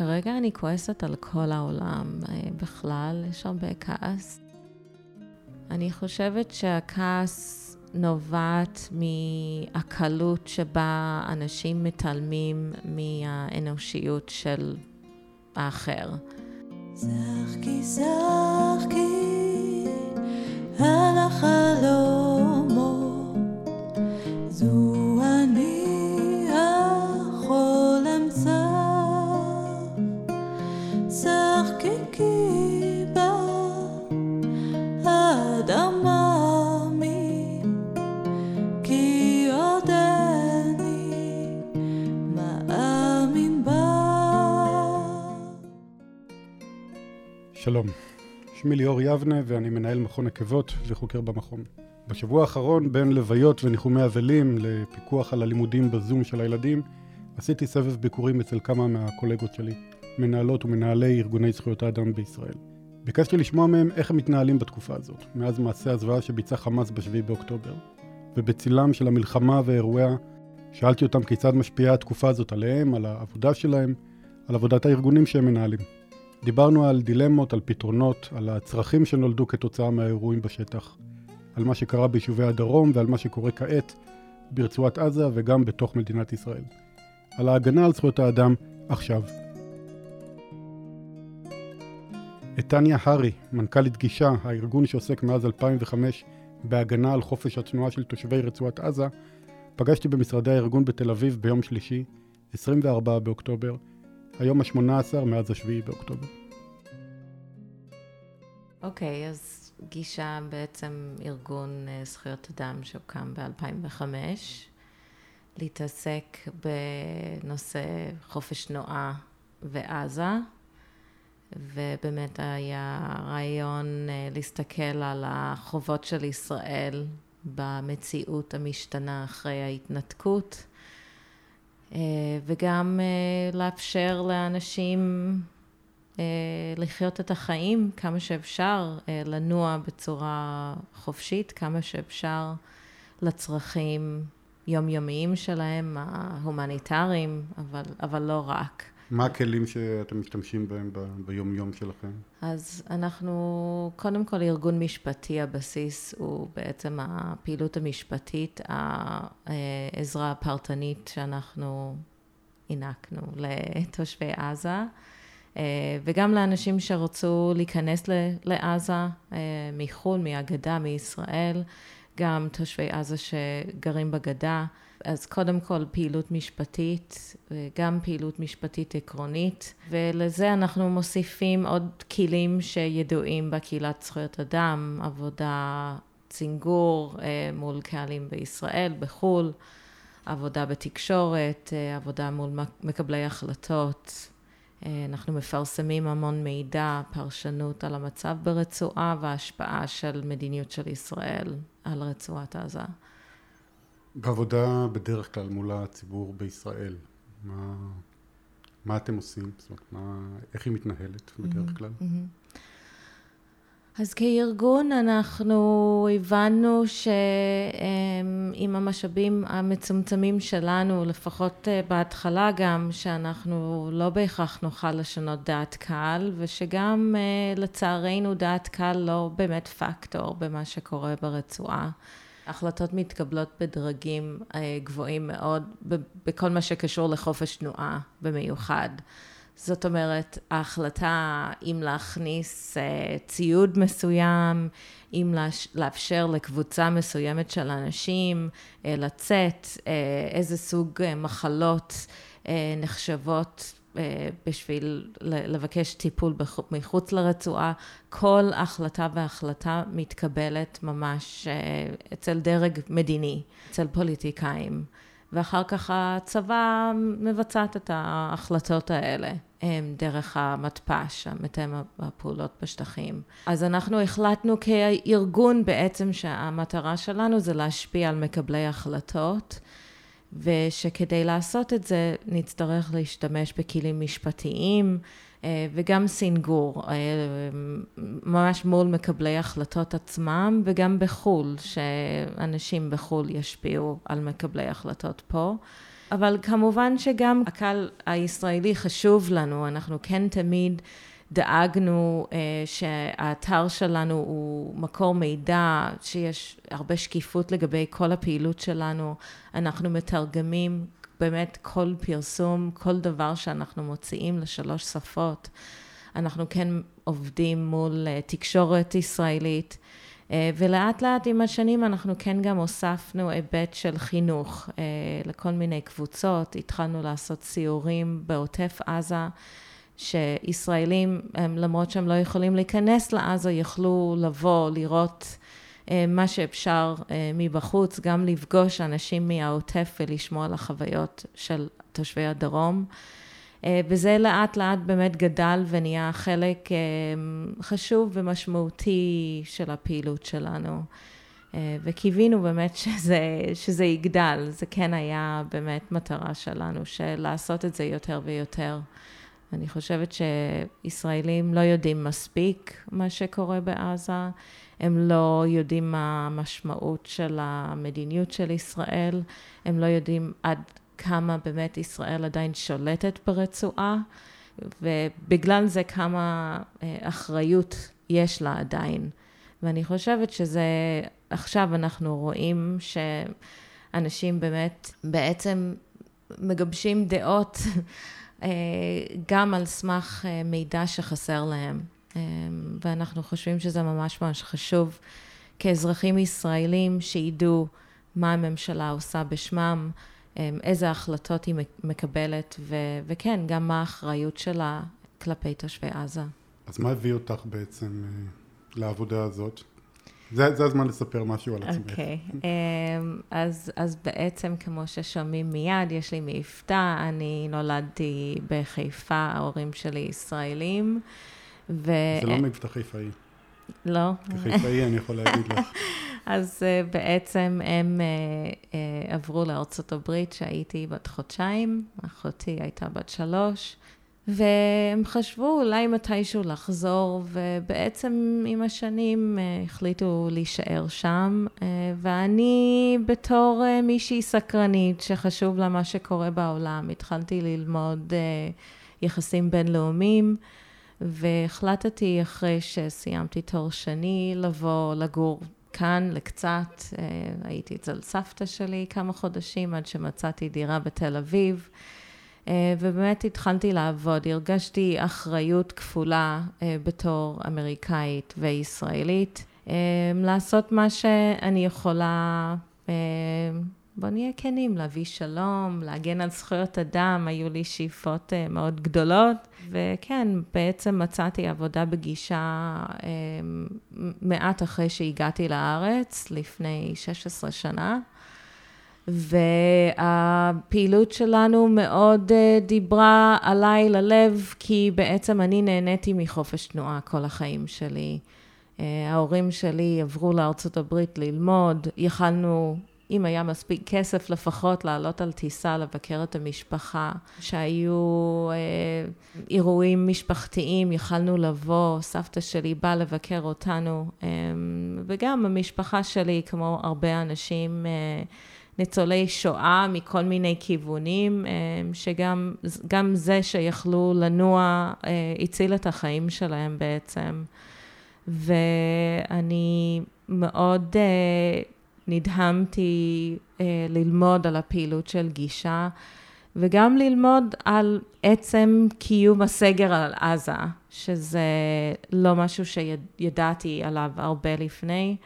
כרגע אני כועסת על כל העולם. בכלל, יש הרבה כעס. אני חושבת שהכעס נובעת מהקלות שבה אנשים מתעלמים מהאנושיות של האחר. שחקי שחקי על החלומות יבנה ואני מנהל מכון עקבות וחוקר במכון. בשבוע האחרון, בין לוויות וניחומי אבלים לפיקוח על הלימודים בזום של הילדים, עשיתי סבב ביקורים אצל כמה מהקולגות שלי, מנהלות ומנהלי ארגוני זכויות האדם בישראל. ביקשתי לשמוע מהם איך הם מתנהלים בתקופה הזאת, מאז מעשה הזוועה שביצע חמאס ב-7 באוקטובר. ובצילם של המלחמה ואירועיה, שאלתי אותם כיצד משפיעה התקופה הזאת עליהם, על העבודה שלהם, על עבודת הארגונים שהם מנהלים. דיברנו על דילמות, על פתרונות, על הצרכים שנולדו כתוצאה מהאירועים בשטח, על מה שקרה ביישובי הדרום ועל מה שקורה כעת ברצועת עזה וגם בתוך מדינת ישראל. על ההגנה על זכויות האדם עכשיו. את טניה הארי, מנכ"לית גישה, הארגון שעוסק מאז 2005 בהגנה על חופש התנועה של תושבי רצועת עזה, פגשתי במשרדי הארגון בתל אביב ביום שלישי, 24 באוקטובר, היום ה-18 מאז ה-7 באוקטובר. אוקיי, okay, אז גישה בעצם ארגון אה, זכויות אדם שהוקם ב-2005, להתעסק בנושא חופש תנועה ועזה, ובאמת היה רעיון אה, להסתכל על החובות של ישראל במציאות המשתנה אחרי ההתנתקות. אה, וגם אה, לאפשר לאנשים אה, לחיות את החיים כמה שאפשר, לנוע בצורה חופשית, כמה שאפשר לצרכים יומיומיים שלהם, ההומניטריים, אבל, אבל לא רק. מה הכלים שאתם משתמשים בהם ביום-יום שלכם? אז אנחנו, קודם כל ארגון משפטי, הבסיס הוא בעצם הפעילות המשפטית, העזרה הפרטנית שאנחנו הענקנו לתושבי עזה. אה, וגם לאנשים שרצו להיכנס לעזה אה, מחו"ל, מהגדה, מישראל, גם תושבי עזה שגרים בגדה. אז קודם כל פעילות משפטית, וגם פעילות משפטית עקרונית, ולזה אנחנו מוסיפים עוד כלים שידועים בקהילת זכויות אדם, עבודה צינגור אה, מול קהלים בישראל, בחו"ל, עבודה בתקשורת, אה, עבודה מול מקבלי החלטות. אה, אנחנו מפרסמים המון מידע, פרשנות על המצב ברצועה וההשפעה של מדיניות של ישראל על רצועת עזה. בעבודה בדרך כלל מול הציבור בישראל, מה, מה אתם עושים? זאת אומרת, מה, איך היא מתנהלת בדרך כלל? אז כארגון אנחנו הבנו שעם המשאבים המצומצמים שלנו, לפחות אה, בהתחלה גם, שאנחנו לא בהכרח נוכל לשנות דעת קהל, ושגם אה, לצערנו דעת קהל לא באמת פקטור במה שקורה ברצועה. החלטות מתקבלות בדרגים אה, גבוהים מאוד, בכל מה שקשור לחופש תנועה במיוחד. זאת אומרת, ההחלטה אם להכניס אה, ציוד מסוים, אם לאפשר לקבוצה מסוימת של אנשים אה, לצאת, איזה סוג מחלות נחשבות בשביל לבקש טיפול מחוץ לרצועה, כל החלטה והחלטה מתקבלת ממש אה, אצל דרג מדיני, אצל פוליטיקאים, ואחר כך הצבא מבצעת את ההחלטות האלה. דרך המתפ"ש, המתאם הפעולות בשטחים. אז אנחנו החלטנו כארגון בעצם שהמטרה שלנו זה להשפיע על מקבלי החלטות. ושכדי לעשות את זה נצטרך להשתמש בכלים משפטיים אה, וגם סינגור, אה, ממש מול מקבלי החלטות עצמם וגם בחו"ל, שאנשים בחו"ל ישפיעו על מקבלי החלטות פה. אבל כמובן שגם הקהל הישראלי חשוב לנו, אנחנו כן תמיד דאגנו uh, שהאתר שלנו הוא מקור מידע, שיש הרבה שקיפות לגבי כל הפעילות שלנו, אנחנו מתרגמים באמת כל פרסום, כל דבר שאנחנו מוציאים לשלוש שפות. אנחנו כן עובדים מול uh, תקשורת ישראלית. Uh, ולאט לאט עם השנים אנחנו כן גם הוספנו היבט של חינוך uh, לכל מיני קבוצות, התחלנו לעשות סיורים בעוטף עזה, שישראלים, הם, למרות שהם לא יכולים להיכנס לעזה, יכלו לבוא, לראות uh, מה שאפשר uh, מבחוץ, גם לפגוש אנשים מהעוטף ולשמוע על החוויות של תושבי הדרום. אה, וזה לאט לאט באמת גדל ונהיה חלק אה, חשוב ומשמעותי של הפעילות שלנו. אה, וקיווינו באמת שזה, שזה יגדל, זה כן היה באמת מטרה שלנו, של לעשות את זה יותר ויותר. אני חושבת שישראלים לא יודעים מספיק מה שקורה בעזה, הם לא יודעים מה המשמעות של המדיניות של ישראל, הם לא יודעים עד כמה באמת ישראל עדיין שולטת ברצועה, ובגלל זה כמה אה, אחריות יש לה עדיין. ואני חושבת שזה, עכשיו אנחנו רואים שאנשים באמת בעצם מגבשים דעות גם על סמך אה, מידע שחסר להם. ואנחנו חושבים שזה ממש ממש חשוב כאזרחים ישראלים שידעו מה הממשלה עושה בשמם, איזה החלטות היא מקבלת, ו- וכן, גם מה האחריות שלה כלפי תושבי עזה. אז מה הביא אותך בעצם אה, לעבודה הזאת? זה, זה הזמן לספר משהו על עצמך. אוקיי, okay. אמ, um, אז, אז בעצם כמו ששומעים מיד, יש לי מבטא, אני נולדתי בחיפה, ההורים שלי ישראלים. ו... זה לא מבטא חיפאי. לא. כחיפאי אני יכול להגיד לך. אז uh, בעצם הם uh, uh, עברו לארצות הברית כשהייתי בת חודשיים, אחותי הייתה בת שלוש, והם חשבו אולי מתישהו לחזור, ובעצם עם השנים uh, החליטו להישאר שם, uh, ואני בתור uh, מישהי סקרנית שחשוב לה מה שקורה בעולם, התחלתי ללמוד יחסים בינלאומיים. והחלטתי אחרי שסיימתי תואר שני לבוא לגור כאן לקצת, אה, הייתי אצל סבתא שלי כמה חודשים עד שמצאתי דירה בתל אביב אה, ובאמת התחלתי לעבוד, הרגשתי אחריות כפולה אה, בתור אמריקאית וישראלית לעשות מה שאני יכולה בוא נהיה כנים, להביא שלום, להגן על זכויות אדם, היו לי שאיפות מאוד גדולות, וכן, בעצם מצאתי עבודה בגישה מעט אחרי שהגעתי לארץ, לפני 16 שנה. והפעילות שלנו מאוד uh, דיברה עליי ללב, כי בעצם אני נהניתי מחופש תנועה כל החיים שלי. Uh, ההורים שלי עברו לארצות הברית ללמוד, יכלנו אם היה מספיק כסף לפחות לעלות על טיסה לבקר את המשפחה, שהיו אה, אירועים משפחתיים, יכלנו לבוא, סבתא שלי באה לבקר אותנו, אה, וגם המשפחה שלי, כמו הרבה אנשים, אה, ניצולי שואה מכל מיני כיוונים, אה, שגם זה שיכלו לנוע אה, הציל את החיים שלהם בעצם. ואני מאוד אה, נדהמתי אה, ללמוד על הפעילות של גישה, וגם ללמוד על עצם קיום הסגר על עזה, שזה לא משהו שידעתי עליו הרבה לפני.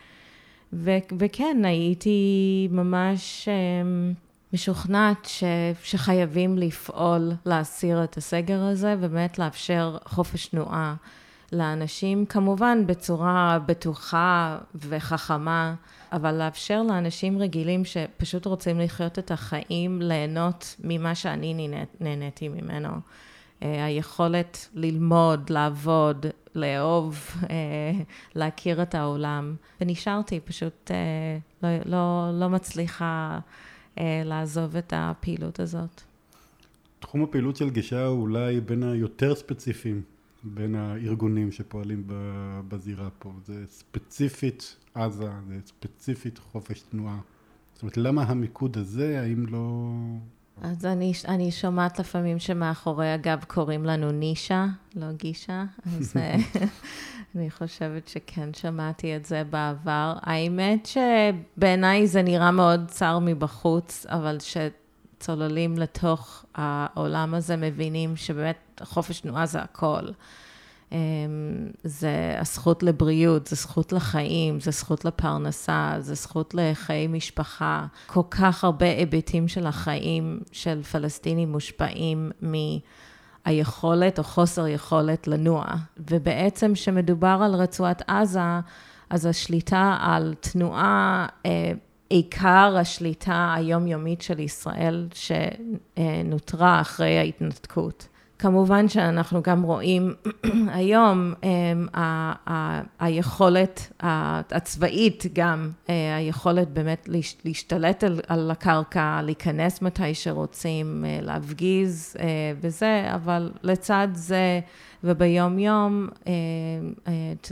ו- וכן, הייתי ממש אה, משוכנעת ש- שחייבים לפעול להסיר את הסגר הזה, ובאמת לאפשר חופש תנועה. לאנשים, כמובן בצורה בטוחה וחכמה, אבל לאפשר לאנשים רגילים שפשוט רוצים לחיות את החיים, ליהנות ממה שאני נהניתי ממנו. אה, היכולת ללמוד, לעבוד, לאהוב, אה, להכיר את העולם. ונשארתי, פשוט אה, לא, לא, לא מצליחה לעזוב את הפעילות הזאת. תחום הפעילות של גישה הוא אולי בין היותר ספציפיים בין הארגונים שפועלים בזירה פה. זה ספציפית עזה, זה ספציפית חופש תנועה. זאת אומרת, למה המיקוד הזה, האם לא אז אני, אני שומעת לפעמים שמאחורי הגב קוראים לנו נישה, לא גישה, אז אה, אני חושבת שכן שמעתי את זה בעבר. האמת שבעיניי זה נראה מאוד צר מבחוץ, אבל שצוללים לתוך העולם הזה מבינים שבאמת חופש תנועה זה הכל. אמ, זה הזכות לבריאות, זה זכות לחיים, זה זכות לפרנסה, זה זכות לחיי משפחה. כל כך הרבה היבטים של החיים של פלסטינים מושפעים מהיכולת או חוסר יכולת לנוע. ובעצם כשמדובר על רצועת עזה, אז השליטה על תנועה, אה, עיקר השליטה היומיומית של ישראל שנותרה אחרי ההתנתקות. כמובן שאנחנו גם רואים היום אמ, היכולת הצבאית גם, אה, היכולת באמת להשתלט על הקרקע, להיכנס מתי שרוצים, אה, להפגיז אה, וזה, אבל לצד זה וביום יום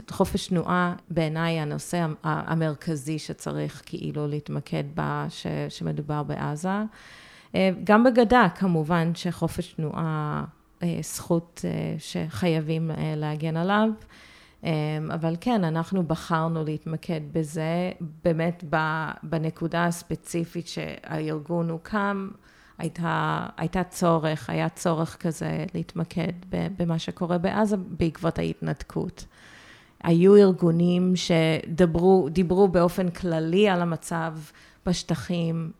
חופש תנועה בעיניי הנושא המרכזי שצריך כאילו להתמקד בה, שמדובר בעזה. גם בגדה כמובן שחופש תנועה אה, זכות אה, שחייבים אה, להגן עליו. אבל כן, אנחנו בחרנו להתמקד בזה, באמת בנקודה הספציפית שהארגון הוקם, הייתה, הייתה צורך, היה צורך כזה להתמקד במה שקורה בעזה בעקבות ההתנתקות. היו ארגונים שדיברו באופן כללי על המצב בשטחים,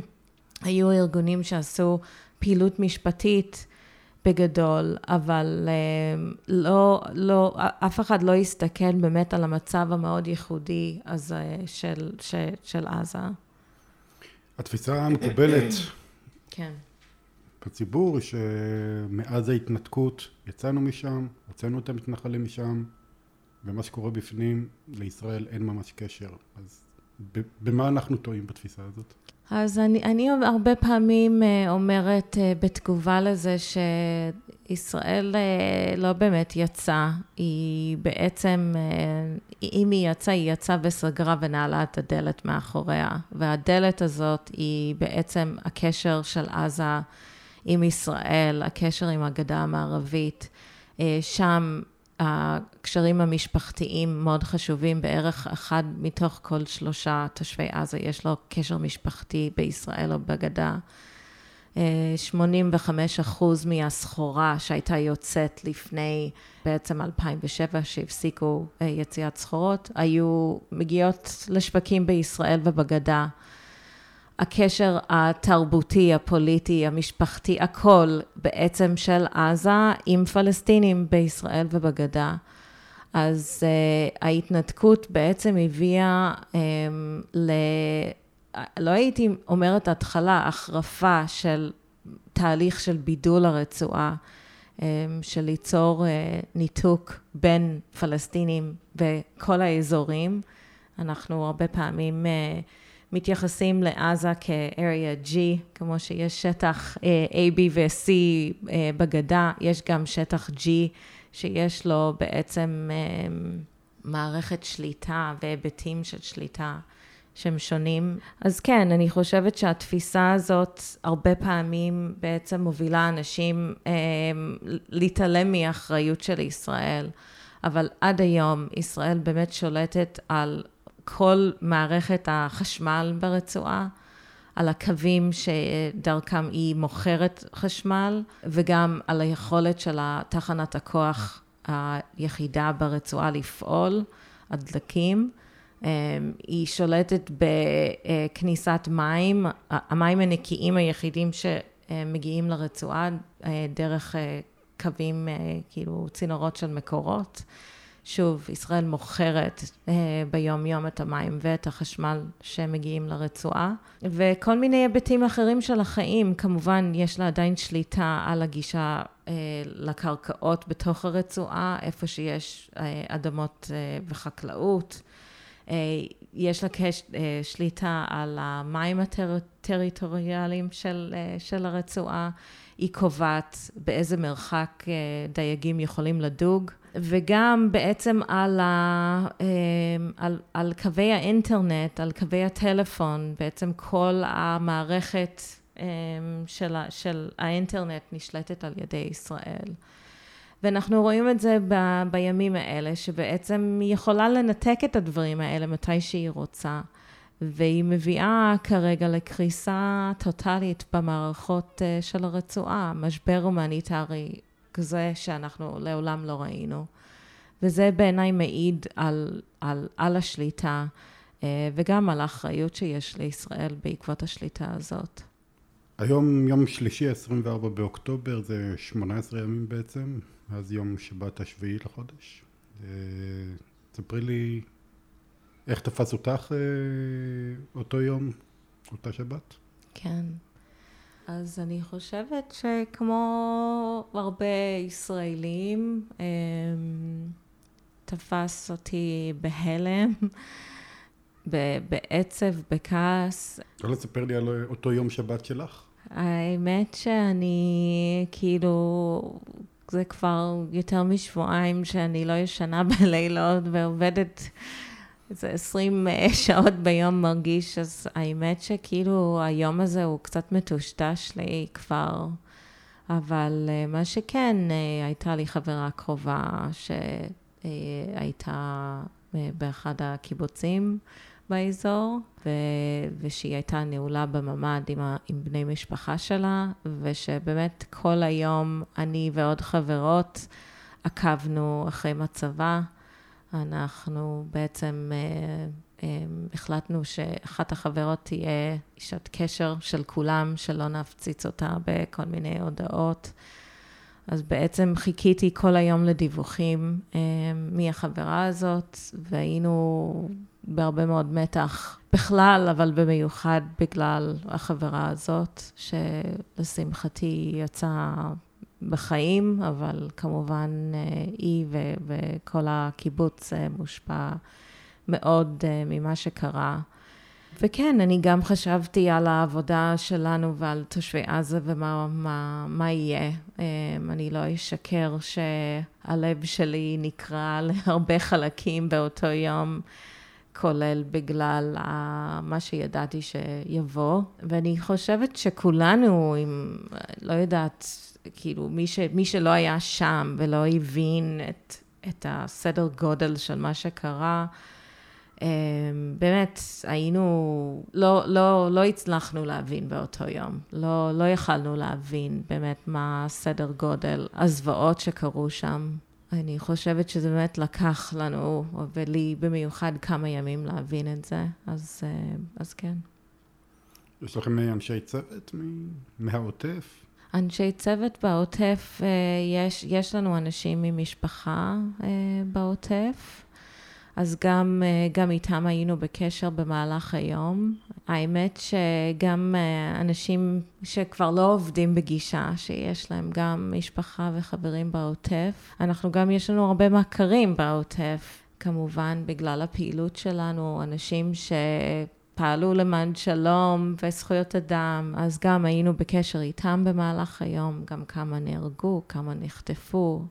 היו ארגונים שעשו פעילות משפטית בגדול, אבל אה, לא, לא, אף אחד לא הסתכל באמת על המצב המאוד ייחודי הזה של, של, של עזה. התפיסה המקובלת כן. בציבור היא שמאז ההתנתקות יצאנו משם, הוצאנו את המתנחלים משם, ומה שקורה בפנים, לישראל אין ממש קשר. אז במה אנחנו טועים בתפיסה הזאת? אז אני, אני הרבה פעמים אה, אומרת אה, בתגובה לזה שישראל אה, לא באמת יצאה, היא בעצם, אם היא יצאה, היא יצאה וסגרה ונעלה את הדלת מאחוריה. והדלת הזאת היא בעצם הקשר של עזה עם ישראל, הקשר עם הגדה המערבית. שם הקשרים המשפחתיים מאוד חשובים, בערך אחד מתוך כל שלושה תושבי עזה יש לו קשר משפחתי בישראל או בגדה. 85 אחוז מהסחורה שהייתה יוצאת לפני בעצם 2007, שהפסיקו אה, יציאת סחורות, היו מגיעות לשווקים בישראל ובגדה. הקשר התרבותי, הפוליטי, המשפחתי, הכל בעצם של עזה עם פלסטינים בישראל ובגדה. אז uh, ההתנתקות בעצם הביאה um, ל... לא הייתי אומרת התחלה, החרפה של תהליך של בידול הרצועה, um, של ליצור uh, ניתוק בין פלסטינים וכל האזורים. אנחנו הרבה פעמים uh, מתייחסים לעזה כ-area G, כמו שיש שטח אה, A, B ו-C אה, בגדה, יש גם שטח G שיש לו בעצם אה, מערכת שליטה והיבטים של שליטה שהם שונים. אז כן, אני חושבת שהתפיסה הזאת הרבה פעמים בעצם מובילה אנשים להתעלם מאחריות של ישראל. אבל עד היום ישראל באמת שולטת על כל מערכת החשמל ברצועה, על הקווים שדרכם היא מוכרת חשמל, וגם על היכולת של תחנת הכוח היחידה ברצועה לפעול, הדלקים. אמ, היא שולטת בכניסת מים, המים הנקיים היחידים שמגיעים לרצועה אה, דרך אה, קווים, אה, כאילו צינורות של מקורות. שוב, ישראל מוכרת אה, ביום יום את המים ואת החשמל שמגיעים לרצועה, וכל מיני היבטים אחרים של החיים, כמובן יש לה עדיין שליטה על הגישה אה, לקרקעות בתוך הרצועה, איפה שיש אה, אדמות אה, וחקלאות. אה, יש לה קש, אה, שליטה על המים הטריטוריאליים של, אה, של הרצועה. היא קובעת באיזה מרחק אה, דייגים יכולים לדוג. וגם בעצם על, ה, אמ, על, על קווי האינטרנט, על קווי הטלפון, בעצם כל המערכת של, של האינטרנט נשלטת על ידי ישראל. ואנחנו רואים את זה ב, בימים האלה, שבעצם היא יכולה לנתק את הדברים האלה מתי שהיא רוצה. והיא מביאה כרגע לקריסה טוטאלית במערכות אה, של הרצועה, משבר הומניטרי כזה שאנחנו לעולם לא ראינו. וזה בעיניי מעיד על, על, על השליטה אה, וגם על האחריות שיש לישראל בעקבות השליטה הזאת. היום יום שלישי, 24 באוקטובר, זה 18 ימים בעצם, אז יום שבת השביעי לחודש. אה, ספרי לי איך תפס אותך אה, אותו יום, אותה שבת? כן. אז אני חושבת שכמו הרבה ישראלים, אה, תפס אותי בהלם, בעצב, בכעס. לא לספר לי על אותו יום שבת שלך? האמת שאני כאילו, זה כבר יותר משבועיים שאני לא ישנה בלילות ועובדת איזה עשרים שעות ביום מרגיש, אז האמת שכאילו היום הזה הוא קצת מטושטש לי כבר, אבל אה, מה שכן, אה, הייתה לי חברה קרובה שהייתה אה, באחד הקיבוצים באזור, ו... ושהיא הייתה נעולה בממ"ד עם, ה... עם בני משפחה שלה, ושבאמת כל היום אני ועוד חברות עקבנו אחרי מצבה. אנחנו בעצם אה, אה, החלטנו שאחת החברות תהיה אישת קשר של כולם, שלא נפציץ אותה בכל מיני הודעות. אז בעצם חיכיתי כל היום לדיווחים אה, מהחברה הזאת, והיינו בהרבה מאוד מתח בכלל, אבל במיוחד בגלל החברה הזאת, שלשמחתי יצאה בחיים, אבל כמובן אה, היא ו- וכל הקיבוץ אה, מושפע מאוד אה, ממה שקרה. וכן, אני גם חשבתי על העבודה שלנו ועל תושבי עזה ומה מה, מה יהיה. אני לא אשקר שהלב שלי נקרע להרבה חלקים באותו יום, כולל בגלל מה שידעתי שיבוא. ואני חושבת שכולנו, אם, לא יודעת, כאילו, מי, ש, מי שלא היה שם ולא הבין את, את הסדר גודל של מה שקרה, אמ, באמת, היינו, לא, לא, לא הצלחנו להבין באותו יום. לא, לא יכלנו להבין באמת מה הסדר גודל, הזוועות שקרו שם. אני חושבת שזה באמת לקח לנו, ולי במיוחד, כמה ימים להבין את זה, אז, אה, אז כן. יש לכם אנשי צוות מהעוטף? אנשי צוות בעוטף, אה, יש, יש לנו אנשים ממשפחה אה, בעוטף, אז גם, אה, גם איתם היינו בקשר במהלך היום. האמת שגם אנשים שכבר לא עובדים בגישה, שיש להם גם משפחה וחברים בעוטף, אנחנו גם, יש לנו הרבה מכרים בעוטף. כמובן, בגלל הפעילות שלנו, אנשים ש... פעלו למען שלום וזכויות אדם, אז גם היינו בקשר איתם במהלך היום, גם כמה נהרגו, כמה נחטפו,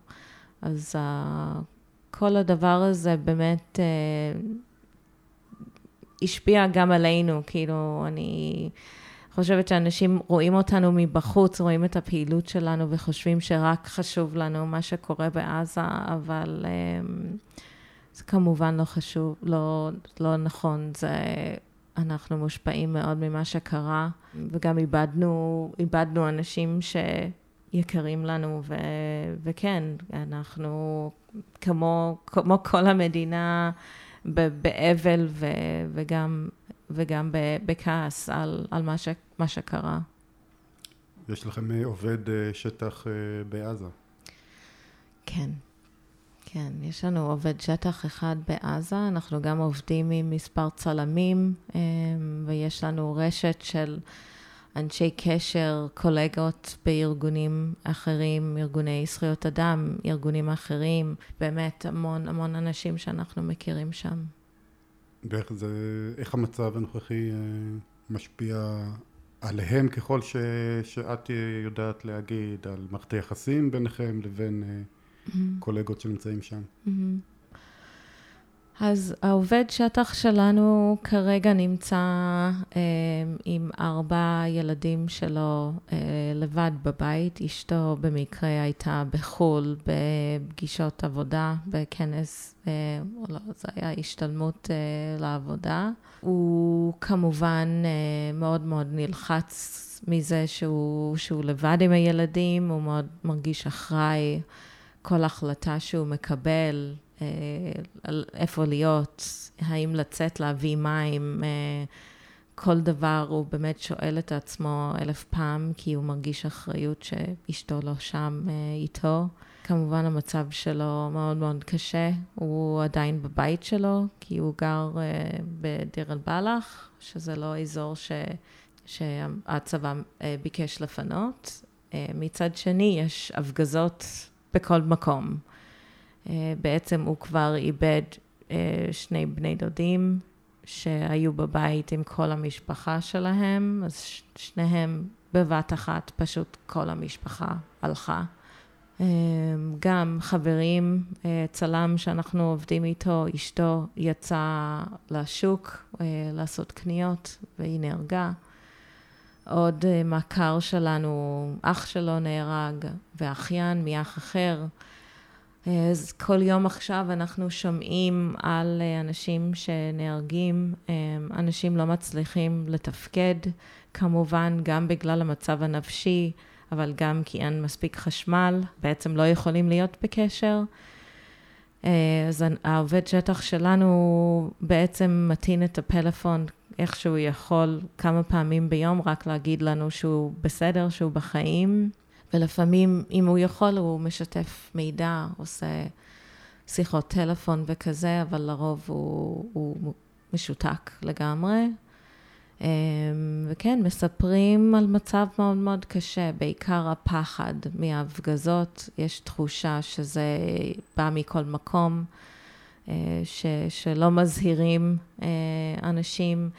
אז uh, כל הדבר הזה באמת uh, השפיע גם עלינו, כאילו, אני חושבת שאנשים רואים אותנו מבחוץ, רואים את הפעילות שלנו וחושבים שרק חשוב לנו מה שקורה בעזה, אבל um, זה כמובן לא חשוב, לא, לא נכון, זה... אנחנו מושפעים מאוד ממה שקרה, וגם איבדנו, איבדנו אנשים שיקרים לנו, ו, וכן, אנחנו כמו, כמו כל המדינה באבל ו, וגם, וגם בכעס על, על מה, ש, מה שקרה. יש לכם עובד אה, שטח אה, בעזה. כן. כן, יש לנו עובד שטח אחד בעזה, אנחנו גם עובדים עם מספר צלמים, ויש לנו רשת של אנשי קשר, קולגות בארגונים אחרים, ארגוני זכויות אדם, ארגונים אחרים, באמת המון המון אנשים שאנחנו מכירים שם. ואיך זה, איך המצב הנוכחי אה, משפיע עליהם ככל ש, שאת יודעת להגיד, על מערכת היחסים ביניכם לבין... אה, mm-hmm. קולגות שנמצאים שם. Mm-hmm. אז העובד שטח שלנו כרגע נמצא אה, עם ארבע ילדים שלו אה, לבד בבית. אשתו במקרה הייתה בחו"ל בפגישות עבודה, בכנס, אה, לא, זה היה השתלמות אה, לעבודה. הוא כמובן אה, מאוד מאוד נלחץ מזה שהוא, שהוא לבד עם הילדים, הוא מאוד מרגיש אחראי. כל החלטה שהוא מקבל, על איפה להיות, האם לצאת להביא מים, אה, כל דבר הוא באמת שואל את עצמו אלף פעם, כי הוא מרגיש אחריות שאשתו לא שם אה, איתו. כמובן המצב שלו מאוד מאוד קשה, הוא עדיין בבית שלו, כי הוא גר בדיר אל-בלח, שזה לא אזור ש... שהצבא ביקש לפנות. מצד שני, יש הפגזות בכל מקום. אה, בעצם הוא כבר איבד אה, שני בני דודים שהיו בבית עם כל המשפחה שלהם, אז שניהם בבת אחת, פשוט כל המשפחה הלכה. אה, גם חברים, צלם שאנחנו עובדים איתו, אשתו יצאה לשוק לעשות קניות והיא נהרגה. עוד מכר שלנו, אח שלו נהרג, ואחיין מאח אחר. אז כל יום עכשיו אנחנו שומעים על אה, אנשים שנהרגים, אה, אנשים לא מצליחים לתפקד, כמובן גם בגלל המצב הנפשי, אבל גם כי אין מספיק חשמל, בעצם לא יכולים להיות בקשר. אה, אז העובד שטח שלנו בעצם מטעין את הפלאפון איך שהוא יכול כמה פעמים ביום, רק להגיד לנו שהוא בסדר, שהוא בחיים. ולפעמים, אם הוא יכול, הוא משתף מידע, עושה שיחות טלפון וכזה, אבל לרוב הוא, הוא משותק לגמרי. אמ, וכן, מספרים על מצב מאוד מאוד קשה, בעיקר הפחד מההפגזות. יש תחושה שזה בא מכל מקום, אה, ש, שלא מזהירים אה, אנשים.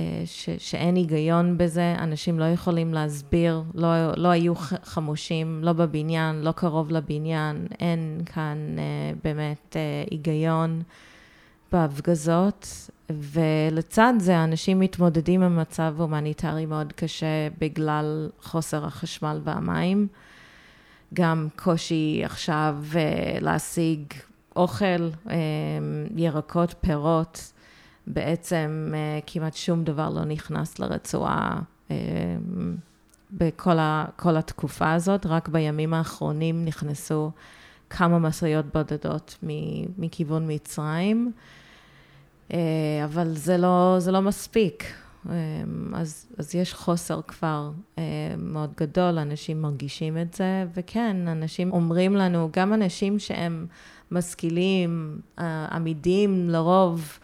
אה, ש, שאין היגיון בזה, אנשים לא יכולים להסביר, לא, לא היו חמושים, לא בבניין, לא קרוב לבניין, אין כאן אה, באמת אה, היגיון בהפגזות, ולצד זה אנשים מתמודדים עם מצב הומניטרי מאוד קשה בגלל חוסר החשמל והמים. גם קושי עכשיו להשיג אוכל, ירקות, פירות. בעצם אה, כמעט שום דבר לא נכנס לרצועה אה, בכל ה, התקופה הזאת, רק בימים האחרונים נכנסו כמה משאיות בודדות מכיוון מצרים, אה, אבל זה לא, זה לא מספיק. אז, אז יש חוסר כבר מאוד גדול, אנשים מרגישים את זה, וכן, אנשים אומרים לנו, גם אנשים שהם משכילים, עמידים לרוב,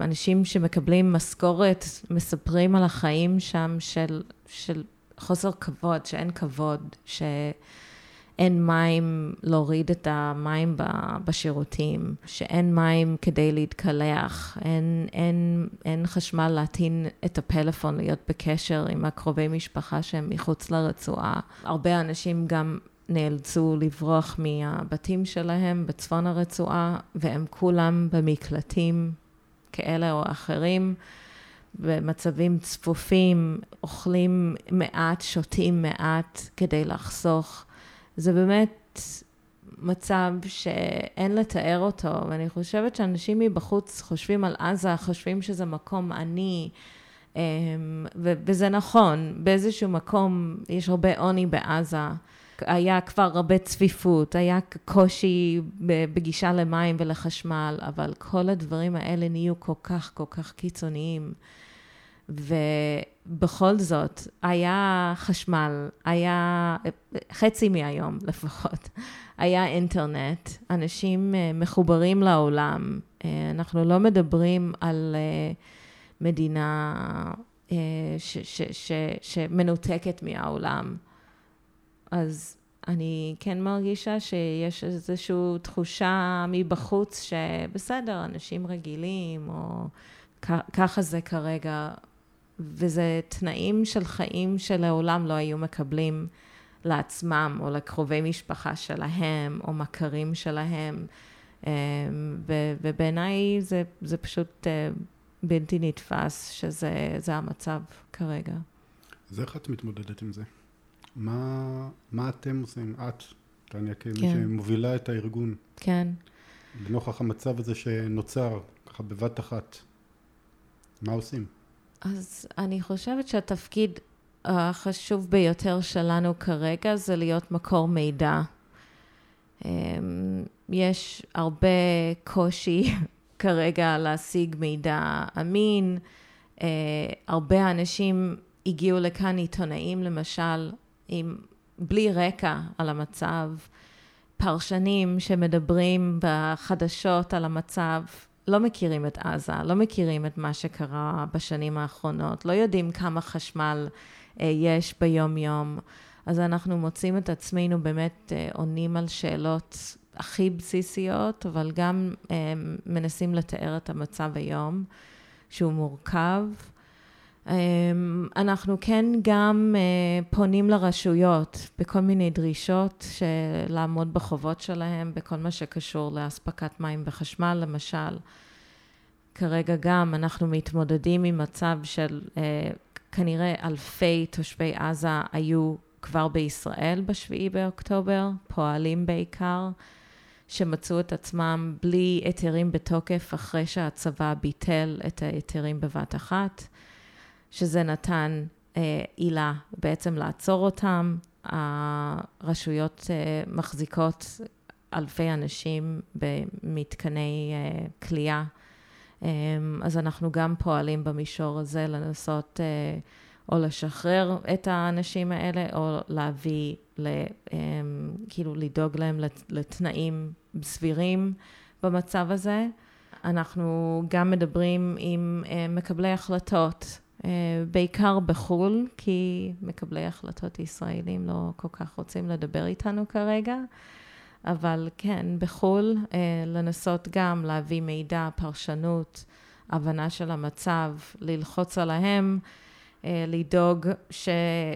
אנשים שמקבלים משכורת מספרים על החיים שם של, של חוסר כבוד, שאין כבוד, שאין מים להוריד את המים בשירותים, שאין מים כדי להתקלח, אין, אין, אין חשמל להטעין את הפלאפון, להיות בקשר עם הקרובי משפחה שהם מחוץ לרצועה. הרבה אנשים גם נאלצו לברוח מהבתים שלהם בצפון הרצועה, והם כולם במקלטים כאלה או אחרים, במצבים צפופים, אוכלים מעט, שותים מעט כדי לחסוך. זה באמת מצב שאין לתאר אותו, ואני חושבת שאנשים מבחוץ חושבים על עזה, חושבים שזה מקום עני, אמ, וזה נכון, באיזשהו מקום יש הרבה עוני בעזה. היה כבר הרבה צפיפות, היה קושי בגישה למים ולחשמל, אבל כל הדברים האלה נהיו כל כך כל כך קיצוניים. ובכל זאת, היה חשמל, היה חצי מהיום לפחות, היה אינטרנט, אנשים אה, מחוברים לעולם. אה, אנחנו לא מדברים על אה, מדינה ש, ש, ש, שמנותקת מהעולם. אז אני כן מרגישה שיש איזושהי תחושה מבחוץ שבסדר, אנשים רגילים, או ככה זה כרגע, וזה תנאים של חיים שלעולם לא היו מקבלים לעצמם, או לקרובי משפחה שלהם, או מכרים שלהם. ובעיניי זה, זה פשוט בלתי נתפס שזה המצב כרגע. אז איך את מתמודדת עם זה? מה, מה אתם עושים? את, טניה, כמי כן. שמובילה את הארגון. כן. לנוכח המצב הזה שנוצר, ככה בבת אחת, מה עושים? אז אני חושבת שהתפקיד החשוב ביותר שלנו כרגע זה להיות מקור מידע. אמ, יש הרבה קושי כרגע להשיג מידע אמין. אה, הרבה אנשים הגיעו לכאן עיתונאים למשל, עם, בלי רקע על המצב, פרשנים שמדברים בחדשות על המצב, לא מכירים את עזה, לא מכירים את מה שקרה בשנים האחרונות, לא יודעים כמה חשמל אה, יש ביום-יום. אז אנחנו מוצאים את עצמנו באמת אה, עונים על שאלות הכי בסיסיות, אבל גם אה, מנסים לתאר את המצב היום, שהוא מורכב. אמ, אנחנו כן גם אה, פונים לרשויות בכל מיני דרישות לעמוד בחובות שלהם בכל מה שקשור לאספקת מים וחשמל למשל. כרגע גם אנחנו מתמודדים עם מצב של אה, כנראה אלפי תושבי עזה היו כבר בישראל בשביעי באוקטובר, פועלים בעיקר, שמצאו את עצמם בלי היתרים בתוקף אחרי שהצבא ביטל את ההיתרים בבת אחת. שזה נתן אה, בעצם לעצור אותם. הרשויות אה, מחזיקות אלפי אנשים במתקני אה, כליאה. אה, אז אנחנו גם פועלים במישור הזה לנסות אה, או לשחרר את האנשים האלה, או להביא, ל, אה, כאילו לדאוג להם לתנאים סבירים במצב הזה. אנחנו גם מדברים עם אה, מקבלי החלטות בעיקר בחו"ל, כי מקבלי החלטות ישראלים לא כל כך רוצים לדבר איתנו כרגע, אבל כן, בחו"ל, אה, לנסות גם להביא מידע, פרשנות, הבנה של המצב, ללחוץ עליהם, אה, לדאוג ש,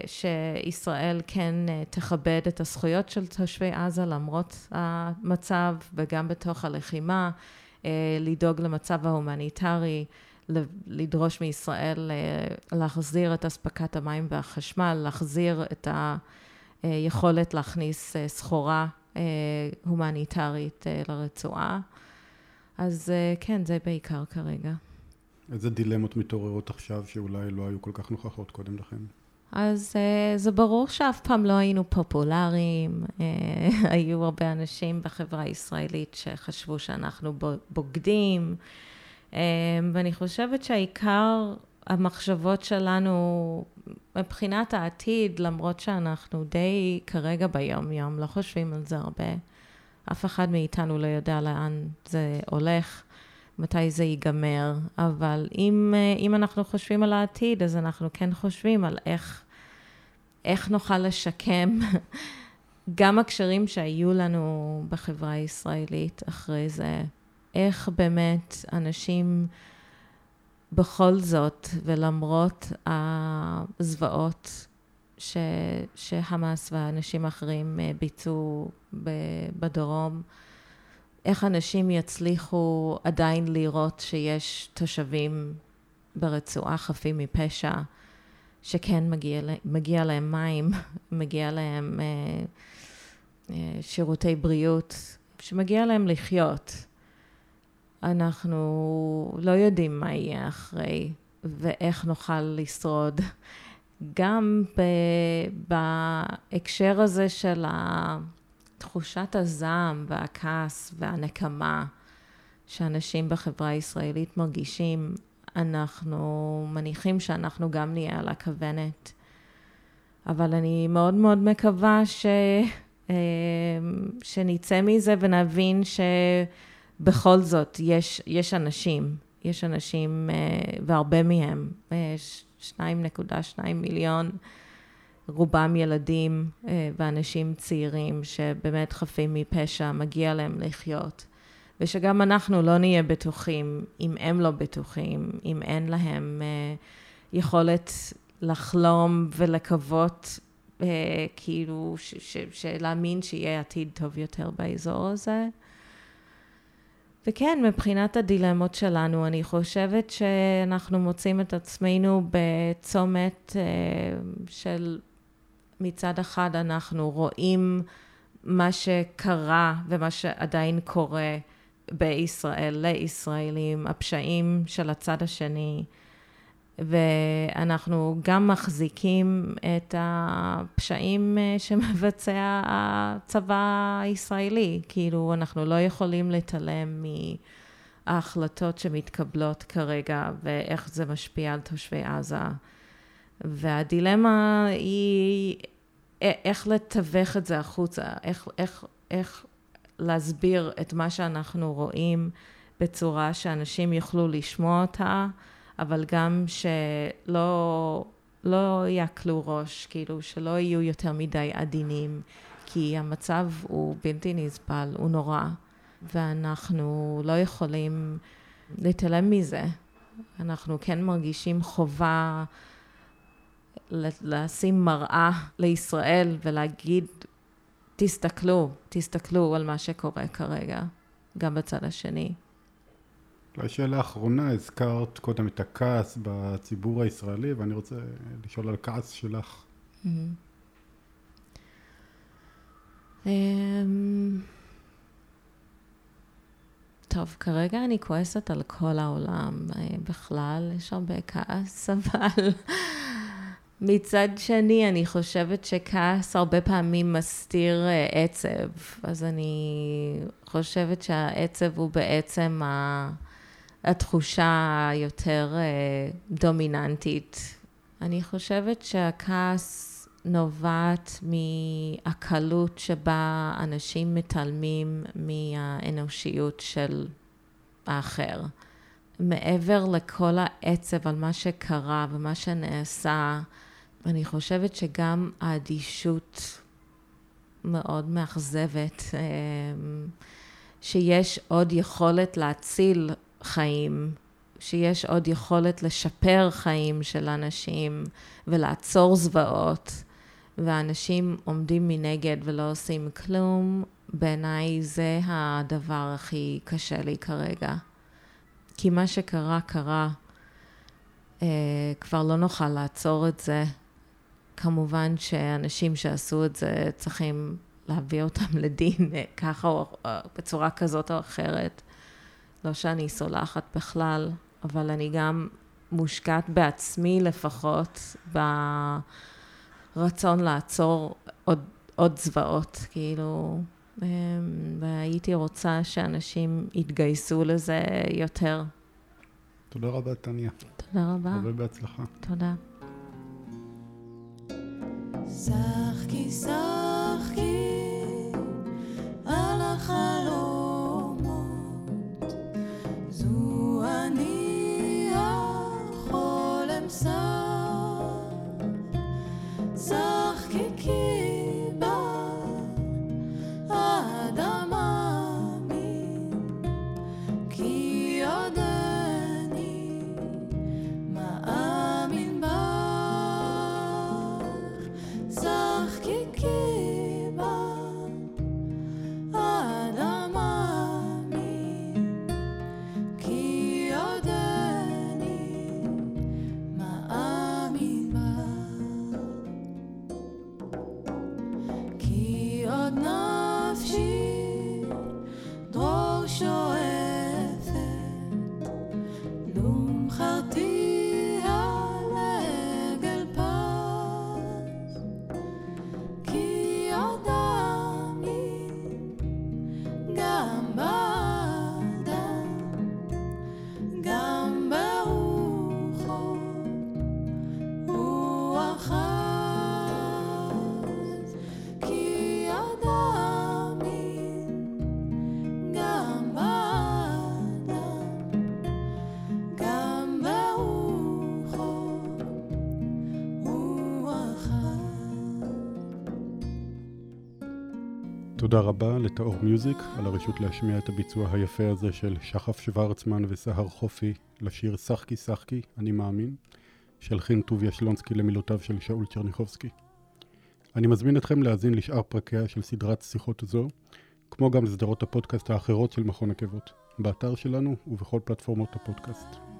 שישראל כן תכבד את הזכויות של תושבי עזה למרות המצב וגם בתוך הלחימה, לדאוג למצב ההומניטרי. לדרוש מישראל אה, להחזיר את אספקת המים והחשמל, להחזיר את היכולת להכניס אה, סחורה אה, הומניטרית לרצועה. אז כן, זה בעיקר כרגע. איזה דילמות מתעוררות עכשיו שאולי לא היו כל כך נוכחות קודם לכן? אז זה ברור שאף פעם לא היינו פופולריים. היו הרבה אנשים בחברה הישראלית שחשבו שאנחנו בוגדים. אמ, ואני חושבת שהעיקר המחשבות שלנו מבחינת העתיד, למרות שאנחנו די כרגע ביום-יום, לא חושבים על זה הרבה. אף אחד מאיתנו לא יודע לאן זה הולך, מתי זה ייגמר, אבל אם, אם אנחנו חושבים על העתיד, אז אנחנו כן חושבים על איך, איך נוכל לשקם גם הקשרים שהיו לנו בחברה הישראלית אחרי זה. איך באמת אנשים בכל זאת, ולמרות הזוועות ש, שחמאס ואנשים אחרים אה, ביצעו בדרום, איך אנשים יצליחו עדיין לראות שיש תושבים ברצועה חפים מפשע, שכן מגיע, מגיע להם מים, מגיע להם אה, אה, שירותי בריאות, שמגיע להם לחיות. אנחנו לא יודעים מה יהיה אחרי ואיך נוכל לשרוד. גם בהקשר הזה של תחושת הזעם והכעס והנקמה שאנשים בחברה הישראלית מרגישים, אנחנו מניחים שאנחנו גם נהיה על הכוונת. אבל אני מאוד מאוד מקווה ש... אה, שנצא מזה ונבין ש... בכל זאת, יש, יש אנשים, יש אנשים, אה, והרבה מהם, 2.2 אה, מיליון, רובם ילדים אה, ואנשים צעירים שבאמת חפים מפשע, מגיע להם לחיות. ושגם אנחנו לא נהיה בטוחים אם הם לא בטוחים, אם אין להם יכולת לחלום ולקוות, כאילו, להאמין שיהיה עתיד טוב יותר באזור הזה. וכן, מבחינת הדילמות שלנו, אני חושבת שאנחנו מוצאים את עצמנו בצומת אה, של מצד אחד אנחנו רואים מה שקרה ומה שעדיין קורה בישראל לישראלים, הפשעים של הצד השני, ואנחנו גם מחזיקים את הפשעים אה, שמבצע הצבא הישראלי, כאילו אנחנו לא יכולים להתעלם מההחלטות שמתקבלות כרגע ואיך זה משפיע על תושבי עזה. והדילמה היא איך לתווך את זה החוצה, איך, איך, איך להסביר את מה שאנחנו רואים בצורה שאנשים יוכלו לשמוע אותה, אבל גם שלא לא יעקלו ראש, כאילו שלא יהיו יותר מדי עדינים, כי המצב הוא בלתי נסבל, הוא נורא, ואנחנו לא יכולים להתעלם מזה. אנחנו כן מרגישים חובה לשים מראה לישראל ולהגיד, תסתכלו, תסתכלו על מה שקורה כרגע, גם בצד השני. אולי שאלה אחרונה, הזכרת קודם את הכעס בציבור הישראלי, ואני רוצה לשאול על כעס שלך. אמ, טוב, כרגע אני כועסת על כל העולם. אה, בכלל, יש הרבה כעס, אבל מצד שני, אני חושבת שכעס הרבה פעמים מסתיר אה, עצב. אז אני חושבת שהעצב הוא בעצם התחושה היותר אה, דומיננטית. אני חושבת שהכעס נובעת מהקלות שבה אנשים מתעלמים מהאנושיות של האחר. מעבר לכל העצב על מה שקרה ומה שנעשה, אני חושבת שגם האדישות מאוד מאכזבת, אה, שיש עוד יכולת להציל חיים, שיש עוד יכולת לשפר חיים של אנשים ולעצור זוועות, ואנשים עומדים מנגד ולא עושים כלום, בעיניי זה הדבר הכי קשה לי כרגע. כי מה שקרה, קרה. Uh, כבר לא נוכל לעצור את זה. כמובן שאנשים שעשו את זה צריכים להביא אותם לדין ככה או בצורה כזאת או אחרת. לא שאני סולחת בכלל, אבל אני גם מושקעת בעצמי לפחות ברצון לעצור עוד, עוד זוועות, כאילו, אמ, והייתי רוצה שאנשים יתגייסו לזה יותר. תודה רבה, טניה. תודה רבה. הרבה בהצלחה. תודה. שחקי שחקי על החלומות תודה רבה לטאור מיוזיק על הרשות להשמיע את הביצוע היפה הזה של שחף שוורצמן וסהר חופי לשיר "שחקי שחקי, אני מאמין", של חין טוביה שלונסקי למילותיו של שאול צ'רניחובסקי. אני מזמין אתכם להאזין לשאר פרקיה של סדרת שיחות זו, כמו גם לסדרות הפודקאסט האחרות של מכון עקבות. באתר שלנו ובכל פלטפורמות הפודקאסט.